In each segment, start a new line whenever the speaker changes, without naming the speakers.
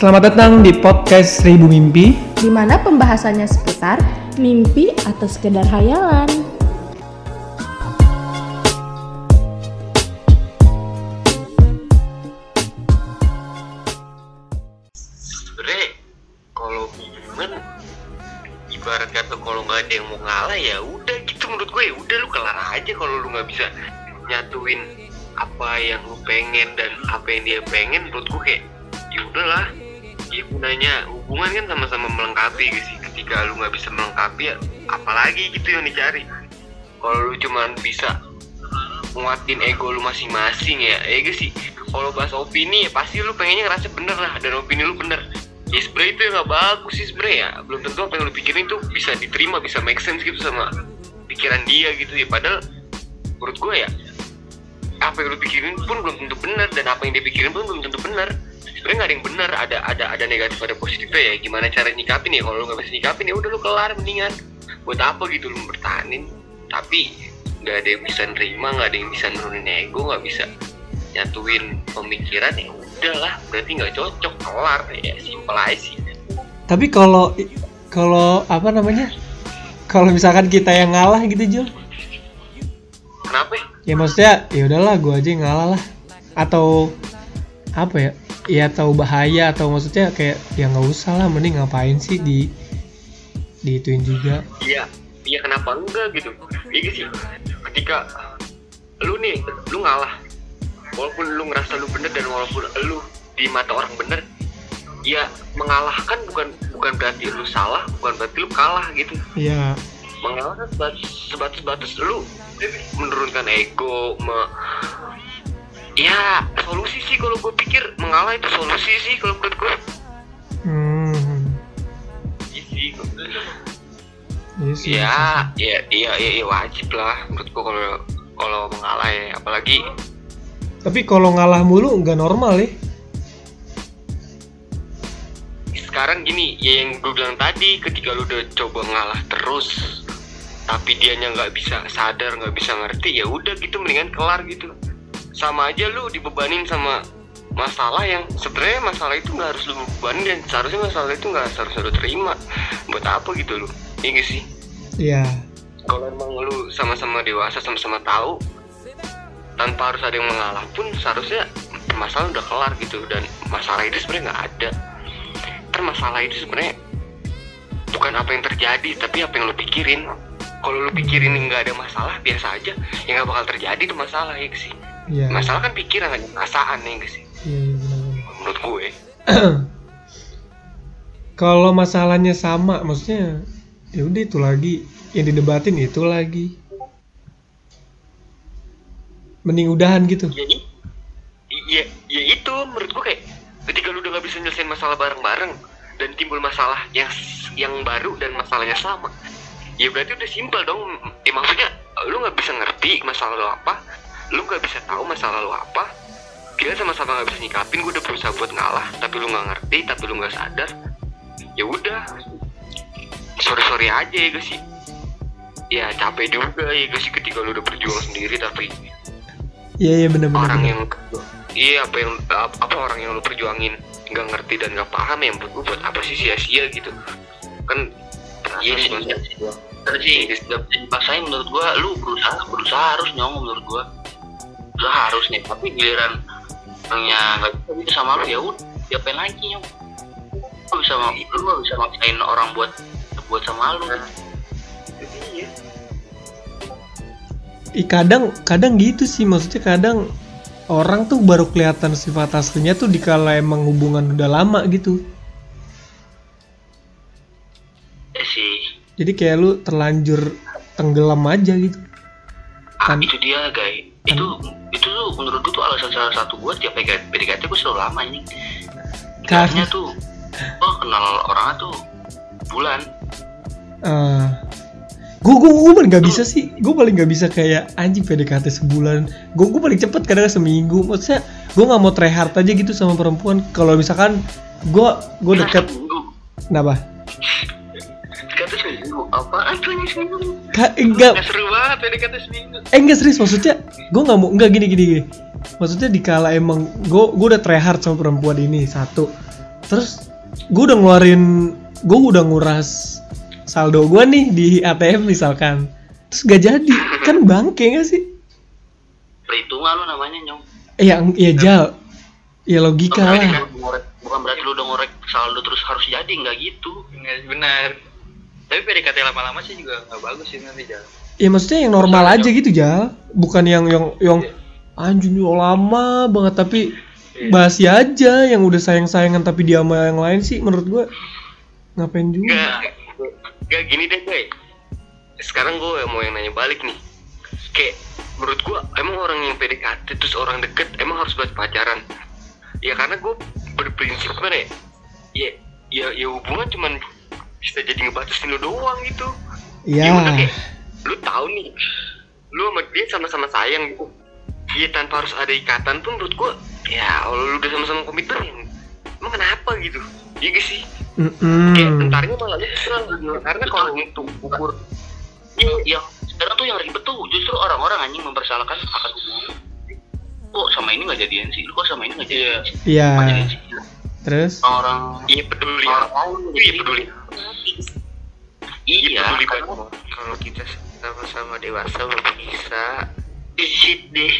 Selamat datang di podcast Seribu Mimpi.
di mana pembahasannya seputar mimpi atau sekedar hayalan.
sebenernya kalau hubungan ibarat kata kalau nggak ada yang mau ngalah ya udah gitu menurut gue ya udah lu kelar aja kalau lu nggak bisa nyatuin apa yang lu pengen dan apa yang dia pengen menurut gue kayak ya udahlah ya gunanya hubungan kan sama-sama melengkapi gitu sih. Ketika lu nggak bisa melengkapi ya apalagi gitu yang dicari. Kalau lu cuman bisa nguatin ego lu masing-masing ya ya gitu sih. Kalau bahas opini ya pasti lu pengennya ngerasa bener lah dan opini lu bener. Ya sebenernya itu gak bagus sih sebenernya ya. Belum tentu apa yang lu pikirin tuh bisa diterima bisa make sense gitu sama pikiran dia gitu ya. Padahal menurut gue ya apa yang lu pikirin pun belum tentu benar dan apa yang dia pikirin pun belum tentu benar sebenarnya nggak ada yang benar ada ada ada negatif ada positifnya ya gimana cara nyikapin ya kalau lu nggak bisa nyikapin ya udah lu kelar mendingan buat apa gitu lu bertahanin tapi nggak ada yang bisa nerima nggak ada yang bisa nurunin ego nggak bisa nyatuin pemikiran ya udahlah berarti nggak cocok kelar ya simpel aja sih
Tapi kalau kalau apa namanya? Kalau misalkan kita yang ngalah gitu Jul,
kenapa ya?
ya maksudnya ya udahlah gue aja yang ngalah lah. Atau apa ya? Ya tahu bahaya atau maksudnya kayak ya nggak usah lah, mending ngapain sih di diituin juga.
iya iya kenapa enggak gitu iya sih ketika lu nih lu ngalah walaupun lu ngerasa lu bener dan walaupun lu di mata orang bener ya mengalahkan bukan bukan berarti lu salah bukan berarti lu kalah gitu
Iya.
mengalahkan sebatas sebatas batas lu menurunkan ego me ya solusi sih kalau gue pikir. Mengalah itu solusi sih kalau menurut gue
Hmm.
iya sih
Iya
ya ya iya iya iya, wajib lah menurut gue kalau kalau mengalah ya. Apalagi
Tapi kalau ngalah mulu nggak normal ya.
sekarang gini ya yang gue bilang tadi ketika lu udah coba ngalah terus tapi dianya nggak bisa sadar nggak bisa ngerti ya udah gitu mendingan kelar gitu sama aja lu dibebanin sama masalah yang sebenarnya masalah itu nggak harus lu bebanin dan seharusnya masalah itu nggak harus lu terima. Buat apa gitu lu? Iya gak sih?
Iya.
kalau emang lu sama-sama dewasa sama-sama tahu tanpa harus ada yang mengalah pun seharusnya masalah udah kelar gitu dan masalah itu sebenarnya nggak ada. Ntar masalah itu sebenarnya bukan apa yang terjadi tapi apa yang lu pikirin. Kalau lu pikirin nggak ada masalah biasa aja ya nggak bakal terjadi tuh masalah ya sih
Iya.
masalah kan pikiran aja perasaan ya gak sih
Iya, iya, benar-benar.
menurut gue
Kalau masalahnya sama, maksudnya ya udah itu lagi yang didebatin itu lagi. Mending udahan gitu.
jadi ya, ya itu menurut gue kayak ketika lu udah gak bisa nyelesain masalah bareng-bareng dan timbul masalah yang yang baru dan masalahnya sama ya berarti udah simpel dong ya maksudnya lu nggak bisa ngerti masalah lu apa lu nggak bisa tahu masalah lu apa kita sama-sama nggak bisa nyikapin gue udah berusaha buat ngalah tapi lu nggak ngerti tapi lu nggak sadar ya udah sorry sorry aja ya gak sih ya capek juga ya gak sih ketika lu udah berjuang sendiri tapi
Iya iya benar-benar.
orang
benar.
yang iya apa yang apa orang yang lu perjuangin nggak ngerti dan nggak paham ya gua buat apa sih sia-sia gitu kan iya sih mas
sih, dipaksain menurut gua, lu berusaha, berusaha harus nyong menurut gua. Berusaha harus nih, tapi giliran orangnya nggak bisa gitu sama lu ya udah, diapain lagi nyong? Lu bisa lu nggak bisa maksain orang buat buat sama lu.
iya
Ih, kadang kadang gitu sih maksudnya kadang orang tuh baru kelihatan sifat aslinya tuh dikala emang hubungan udah lama gitu.
Ya sih,
Jadi kayak lu terlanjur tenggelam aja gitu.
ah,
Kan-
itu dia guys. Itu itu tuh menurut gua tuh alasan salah satu gua tiap PDKT PDKT gua selalu lama ini.
Karena
tuh, oh kenal orangnya tuh bulan.
eh gue gue gue paling nggak bisa sih gue paling nggak bisa kayak anjing PDKT sebulan gue gue paling cepet kadang seminggu maksudnya gue nggak mau try hard aja gitu sama perempuan kalau misalkan gue gue deket
Seminggu.
kenapa.
Apaan tuh ini seminggu?
Ka- enggak.
Nggak seru banget PDKT seminggu
eh enggak serius maksudnya gue nggak mau enggak gini gini gini. Maksudnya dikala emang gue gue udah try hard sama perempuan ini satu. Terus gue udah ngeluarin gue udah nguras saldo gue nih di ATM misalkan. Terus gak jadi. Kan bangke gak sih?
Perhitungan lu namanya nyong.
Eh, ya ya jal. Ya logika
Bukan berarti
lah.
lu ngorek- bukan berarti lu udah ngorek saldo terus harus jadi nggak gitu.
Nggak, benar tapi PDKT lama-lama sih juga nggak bagus sih nanti jalan
ya maksudnya yang normal aja gitu jal bukan yang yang yang anjing lu lama banget tapi basi aja yang udah sayang-sayangan tapi dia sama yang lain sih menurut gue ngapain juga
Enggak, enggak gini deh gue. Sekarang gue mau yang nanya balik nih. Kayak menurut gue emang orang yang PDKT terus orang deket emang harus buat pacaran. Ya karena gue berprinsip mana ya? Ya, ya, ya hubungan cuman bisa jadi ngebatasin lu doang gitu.
ya
udah kayak lu tahu nih, lu sama dia sama-sama sayang gitu. Iya tanpa harus ada ikatan pun menurut gue ya kalau lu udah sama-sama komitmen ya, emang kenapa gitu? Iya gak sih? kayak
Mm-mm.
entarnya malah nyesel karena kalau untuk ukur
Iya, iya. Sekarang tuh yang ribet tuh justru orang-orang anjing mempersalahkan akan hubungan. Kok sama ini nggak jadian sih? Lu kok sama ini nggak jadian sih?
Iya.
Sih?
Terus?
Orang
iya peduli
orang
iya peduli
Iya,
banget kalau kita sama-sama dewasa belum bisa.
Shit deh.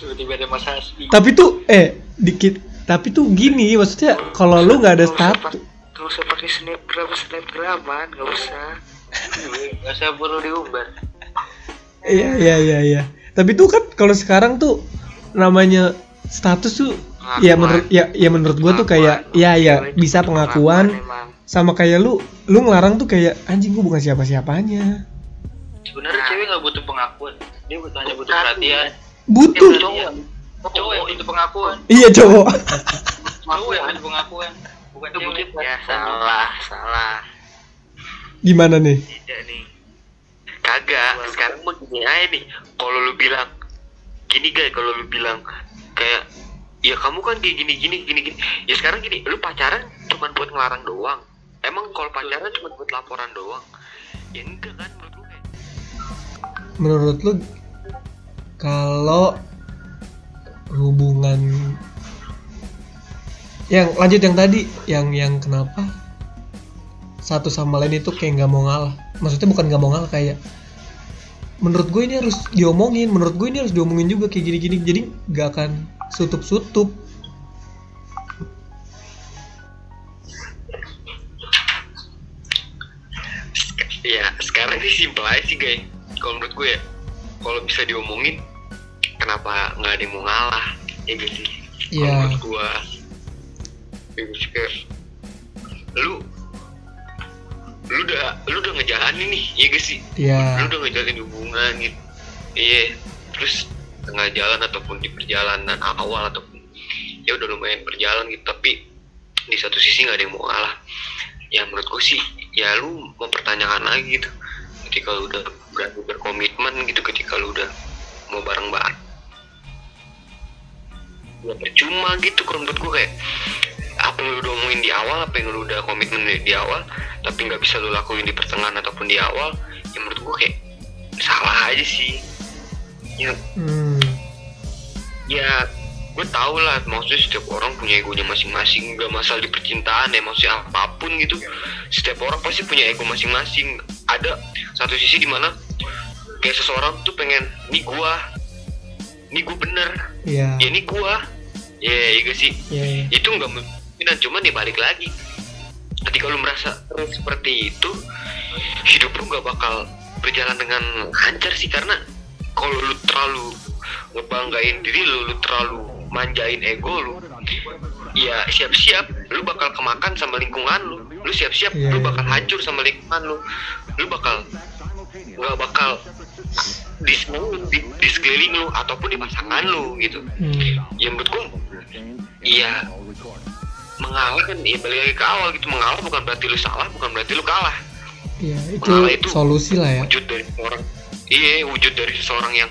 tiba-tiba ada Mas Hasbi.
Tapi tuh eh dikit. Tapi tuh gini maksudnya kalau lu nggak ada status
nggak usah pakai snapgram snapgraman nggak usah.
Nggak usah perlu diumbar
Iya iya iya iya. Tapi tuh kan kalau sekarang tuh namanya status tuh ya menurut ya ya menurut gua tuh kayak ya ya bisa pengakuan
emang.
Sama kayak lu lu ngelarang tuh kayak anjing gua bukan siapa-siapanya.
sebenarnya cewek nggak butuh pengakuan. Dia butuh hanya butuh perhatian.
Butuh.
cowok. Cowok yang butuh pengakuan.
Iya cowok.
cowok yang butuh pengakuan. Bukan cewek.
ya salah salah.
Gimana nih?
tidak nih. Kagak sekarang mau gini aja nih. Kalau lu bilang gini guys kalau lu bilang kayak ya kamu kan kayak gini gini gini gini. Ya sekarang gini lu pacaran cuma buat ngelarang doang. Emang kalau pacaran cuma buat laporan doang? Ya enggak kan menurut lu kayak
Menurut lu kalau hubungan yang lanjut yang tadi yang yang kenapa satu sama lain itu kayak nggak mau ngalah? Maksudnya bukan nggak mau ngalah kayak menurut gue ini harus diomongin menurut gue ini harus diomongin juga kayak gini-gini. Jadi nggak akan sutup-sutup.
Ya sekarang sih simpel aja sih guys. Kalau menurut gue ya kalau bisa diomongin kenapa nggak ada yang mau ngalah? Ya gitu sih? Kalau
Iya.
menurut gue ya gitu sih, kayak lu lu udah lu udah ngejalanin nih ya gak sih?
Ya
lu udah ngejalanin hubungan gitu iya terus tengah jalan ataupun di perjalanan awal ataupun ya udah lumayan berjalan gitu. Tapi di satu sisi nggak ada yang mau ngalah. Ya menurut gue sih ya lu mempertanyakan lagi gitu. Ketika lu udah berani berkomitmen gitu ketika lu udah mau bareng bareng. Ya percuma gitu kalau menurut gue kayak apa yang lu udah omongin di awal apa yang lu udah komitmen di, di awal tapi nggak bisa lu lakuin di pertengahan ataupun di awal ya menurut gue kayak salah aja sih. Ya.
Hmm,
ya gue tau lah maksudnya setiap orang punya egonya masing-masing. Gak masalah di percintaan ya maksudnya apa pun gitu. Setiap orang pasti punya ego masing-masing. Ada satu sisi di mana kayak seseorang tuh pengen nih gua nih gua bener.
Ya
ya ini gua. Ya ya gak sih?
Ya ya.
itu nggak mungkin cuman ya balik lagi. Ketika lu merasa terus seperti itu hidup lu nggak bakal berjalan dengan lancar sih karena kalau lu terlalu ngebanggain diri lu lu terlalu manjain ego lu ya siap-siap lu bakal kemakan sama lingkungan lu. Lu siap-siap
Iya,
lu
iya.
bakal hancur sama lingkungan lu. Lu bakal nggak bakal di, di, di sekeliling lu ataupun di pasangan lu gitu.
Hmm,
ya menurut gua iya mengalah kan ya balik lagi ke awal gitu. Mengalah bukan berarti lu salah bukan berarti lu kalah.
Ya itu
Mengalah itu
solusi lah ya.
wujud dari seorang iya wujud dari seseorang yang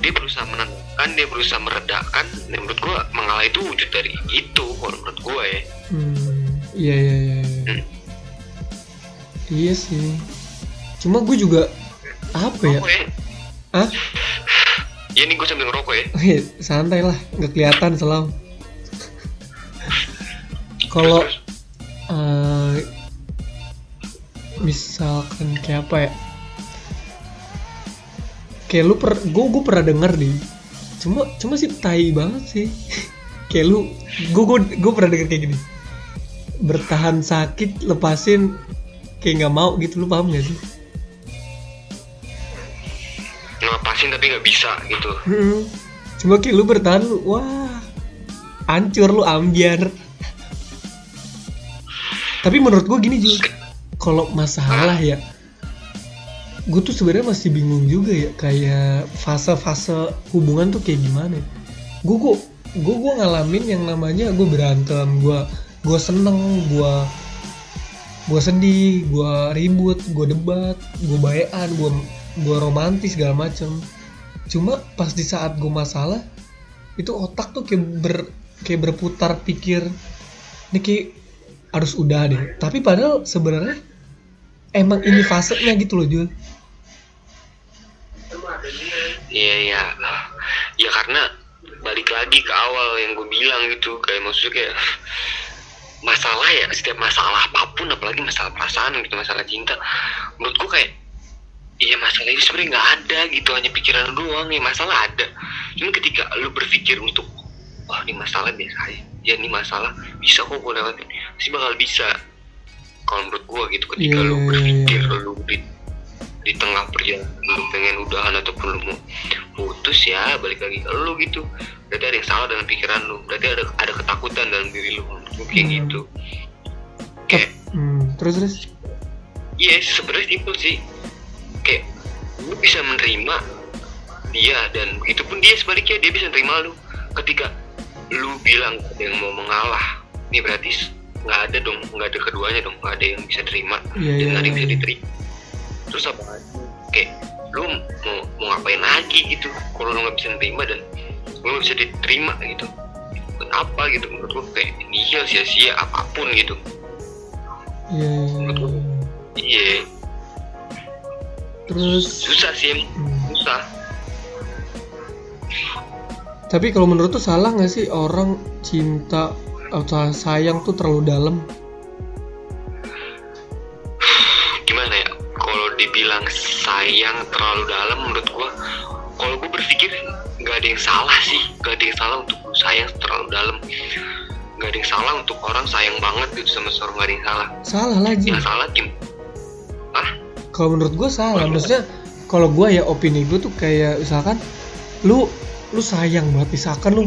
dia berusaha menenangkan dia berusaha meredakan dan menurut gua mengalah itu wujud dari itu kalau menurut gua ya
Hmm, iya iya iya. iya.
Hmm.
Iya sih. Cuma gue juga apa ya?
Ya
Hah?
ya ini gua sambil ngerokok ya
Santai lah, nggak kelihatan selam. kalau eh, misalkan kayak apa ya kayak lu per gue gue pernah denger nih. Cuma cuma sih tai banget sih. Kayak lu gue gue gue pernah denger kayak gini. Bertahan sakit lepasin kayak nggak mau gitu lu paham gak sih?
Ngelepasin tapi nggak bisa gitu.
Cuma kayak lu bertahan lu wah hancur lu ambiar. Tapi menurut gue gini juga kalau masalah ya gue tuh sebenarnya masih bingung juga ya kayak fase-fase hubungan tuh kayak gimana gue gue gue gue ngalamin yang namanya gue berantem gue gue seneng gue gue sedih gue ribut gue debat gue bayan gue gue romantis segala macem. Cuma pas di saat gue masalah itu otak tuh kayak ber kayak berputar pikir ini kayak harus udah deh. Tapi padahal sebenarnya emang ini fasenya gitu loh Jul
Iya iya. Ya karena balik lagi ke awal yang gue bilang gitu. Kayak maksudnya kayak masalah ya setiap masalah apa pun apalagi masalah perasaan gitu masalah cinta menurut gue kayak iya masalah ini sebenarnya nggak ada gitu hanya pikiran doang. Ya masalah ada. Cuma ketika lu berpikir untuk wah ini masalah biasa aja. Ya ini masalah bisa kok gue lewatin. Pasti bakal bisa kalau menurut gue gitu ketika
Iya,
lu
iya,
berpikir
iya.
lu di tengah perjalanan lu pengen udahan ataupun lu mau putus ya balik lagi ke lu gitu. Berarti ada yang salah dengan pikiran lu. Berarti ada ada ketakutan dalam diri lu. Kayak
Hmm.
gitu. Kayak
hmm, terus terus?
Iya sebenarnya simpel sih. Kayak lu bisa menerima dia dan begitupun dia sebaliknya dia bisa menerima lu. Ketika lu bilang ada yang mau mengalah ini berarti nggak ada dong nggak ada keduanya dong nggak ada yang bisa terima
Iya,
dan
iya,
nggak ada yang bisa
iya.
diterima terus apa kayak lu mau mau ngapain lagi gitu? Kalau lu nggak bisa nerima dan lu nggak bisa diterima gitu. Buat apa gitu? Menurut gua kayak nihil sia-sia apa pun gitu.
Iya, iya, iya.
iya.
Terus
susah sih
hmm.
susah.
Tapi kalau menurut tuh salah nggak sih orang cinta atau sayang tuh terlalu dalam
sayang terlalu dalam menurut gua. Kalau gua berpikir nggak ada yang salah sih. Nggak ada yang salah untuk lu sayang terlalu dalam. Nggak ada yang salah untuk orang sayang banget gitu sama seorang nggak ada yang salah.
Salah lagi.
Yang salah gim ah
kalau menurut gue salah. Maksudnya kalau gue ya opini gue tuh kayak misalkan lu lu sayang banget. Misalkan lu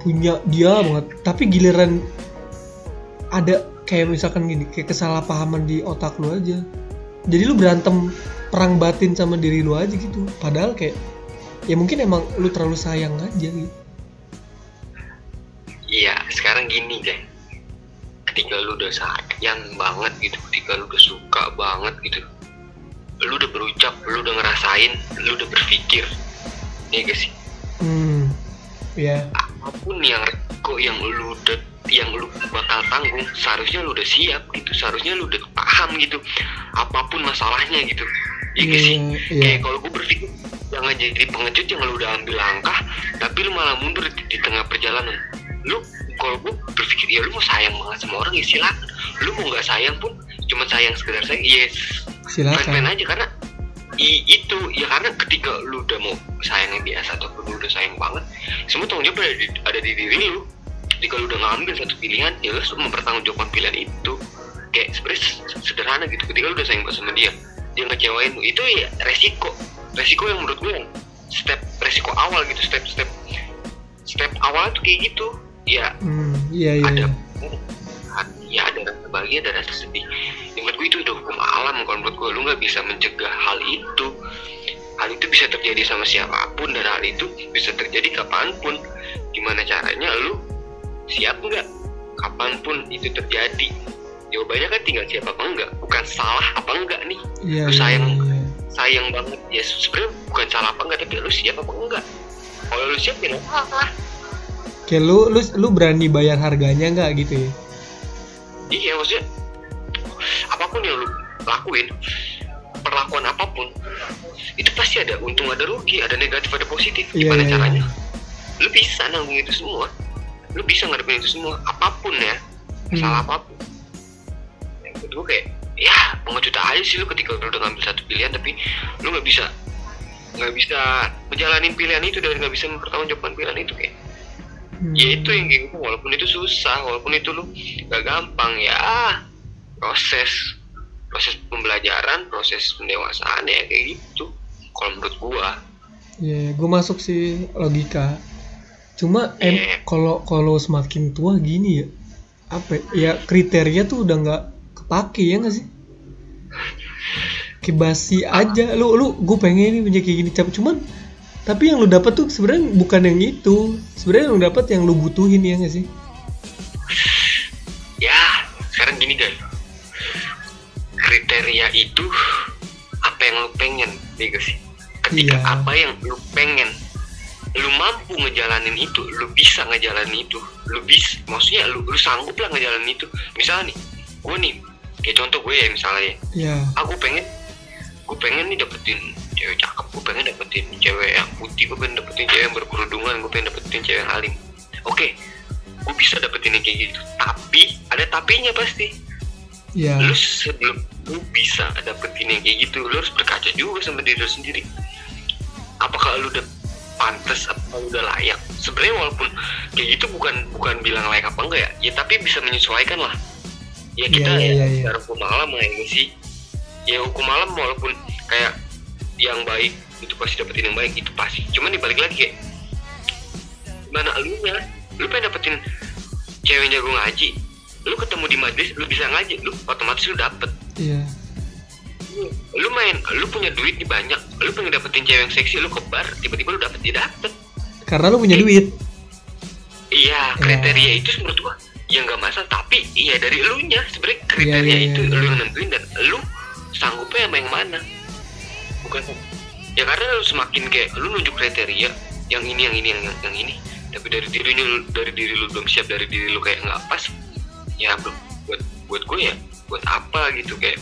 punya dia banget tapi giliran ada kayak misalkan gini kayak kesalahpahaman di otak lu aja. Jadi lu berantem perang batin sama diri lu aja gitu. Padahal kayak ya mungkin emang lu terlalu sayang aja gitu.
Iya sekarang gini deh ketika lu udah sayang banget gitu ketika lu udah suka banget gitu lu udah berucap lu udah ngerasain lu udah berpikir. Ya gak sih?
Hmm ya
apa pun yang resiko yang lu udah yang lu bakal tanggung seharusnya lu udah siap gitu seharusnya lu udah paham gitu apa pun masalahnya gitu iya sih?
Iya.
Kayak kalau gue berpikir jangan jadi pengecut yang lu udah ambil langkah tapi lu malah mundur di, di tengah perjalanan. Lu kalau gue berpikir ya lu mau sayang banget sama orang ya silakan. Lu mau nggak sayang pun cuma sayang sekedar sayang yes fine
silakan.
aja karena i- itu ya karena ketika lu udah mau sayangnya biasa ataupun lu udah sayang banget semua tanggung jawab ada di, ada di diri lu. Ketika lu udah ngambil satu pilihan ya lu harus mempertanggungjawabkan pilihan itu. Kayak sebenarnya sederhana gitu ketika lu udah sayang banget sama dia dia ngecewain lu itu ya resiko. Resiko yang menurut gue yang step resiko awal gitu step step step awal tuh kayak gitu. Ya
hmm iya iya
ada
iya.
ya ada rasa bahagia ada rasa sedih. Yang menurut gue itu udah hukum alam kalau menurut gue lu nggak bisa mencegah hal itu. Hal itu bisa terjadi sama siapa pun dan hal itu bisa terjadi kapan pun. Gimana caranya lu siap nggak? Kapan pun itu terjadi jawabannya kan tinggal siap apa enggak. Bukan salah apa enggak nih.
Iya
lu sayang.
iya.
sayang banget. Ya sebenarnya bukan salah apa enggak tapi lu siap apa enggak. Kalau lu siap ya salah
kayak lu lu lu berani bayar harganya nggak gitu ya?
Iya maksudnya apa pun yang lu lakuin perlakuan apa pun itu pasti ada untung ada rugi ada negatif ada positif.
Iya,
gimana
iya,
caranya?
iya.
lu bisa nanggung itu semua. Lu bisa ngadepin itu semua apa pun ya.
Hmm.
apa pun kedua kayak ya pengecut aja sih lu ketika lu udah ngambil satu pilihan tapi lu nggak bisa nggak bisa menjalanin pilihan itu dan nggak bisa mempertanggungjawabkan pilihan itu kayak
Hmm.
ya itu yang kayak gitu walaupun itu susah walaupun itu lu gak gampang ya proses proses pembelajaran proses pendewasaan ya kayak gitu kalau menurut gua
Ya, gue masuk sih logika. Cuma em
Iya.
kalau kalau semakin tua gini ya, apa? ya, Ya kriteria tuh udah nggak kepake ya nggak sih? Kayak basi aja. Lu lu gue pengen ini punya kayak gini cap. Cuman tapi yang lu dapat tuh sebenarnya bukan yang itu. Sebenarnya yang lu dapat yang lu butuhin ya nggak sih?
ya sekarang gini guys kriteria itu apa yang lu pengen ya gak sih ketika
Iya.
apa yang lu pengen lu mampu ngejalanin itu lu bisa ngejalanin itu lu bisa maksudnya lu lu sanggup lah ngejalanin itu misalnya nih gue nih kayak contoh gue ya misalnya. Ya
Ya.
aku pengen gue pengen nih dapetin cewek cakep gue pengen dapetin cewek yang putih gue pengen dapetin cewek yang berkerudungan gue pengen dapetin cewek yang alim oke gue bisa dapetin yang kayak gitu. Tapi ada tapinya pasti.
Ya.
lu sebelum lu bisa dapetin yang kayak gitu lu harus berkaca juga sama diri lu sendiri. Apakah lu udah pantas apa udah layak? Sebenarnya walaupun kayak gitu bukan bukan bilang layak apa enggak ya? Ya tapi bisa menyesuaikan lah ya kita
Iya, iya,
ya,
iya.
secara hukum alam ya sih. Ya hukum alam walaupun kayak yang baik itu pasti dapetin yang baik itu pasti. Cuman dibalik lagi kayak gimana lu nya lu pengen dapetin cewek jago ngaji lu ketemu di majelis lu bisa ngaji lu otomatis lu dapet.
Iya.
lu main lu punya duit di banyak lu pengen dapetin cewek yang seksi lu kebar tiba-tiba lu dapet dia dapet.
Karena lu punya duit.
iya. kriteria itu menurut gua ya nggak masalah tapi iya dari lu nya sebenarnya kriteria
Iya, iya,
itu
iya,
lu
iya.
yang nentuin dan lu sanggupnya sama yang mana. Bukan. Ya karena lu semakin kayak lu nunjuk kriteria yang ini yang ini yang, yang ini. Tapi dari dirinya lu- dari diri lu belum siap dari diri lu kayak nggak pas ya bro buat buat gue ya buat apa gitu kayak.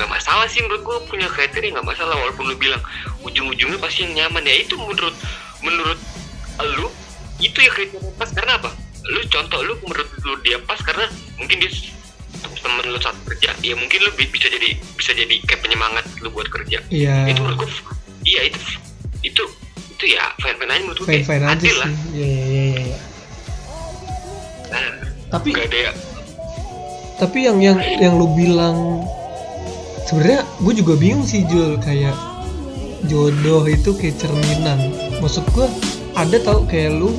Nggak masalah sih menurut gue punya kriteria nggak masalah walaupun lu bilang ujung-ujungnya pasti yang nyaman. Ya itu menurut menurut lu itu ya kriteria pas. Karena apa lu contoh lu menurut lu dia pas karena mungkin dia temen lu saat kerja ya mungkin lu bi- bisa jadi bisa jadi kayak penyemangat lu buat kerja
Iya.
itu menurut gue iya itu itu itu ya fine fine aja menurut gue
Fine fine aja sih.
lah
Iya iya iya. iya.
nah,
Tapi
gak ada ya
tapi yang yang yang lu bilang sebenarnya gue juga bingung sih Jul kayak jodoh itu kayak cerminan maksud gue ada tau kayak lu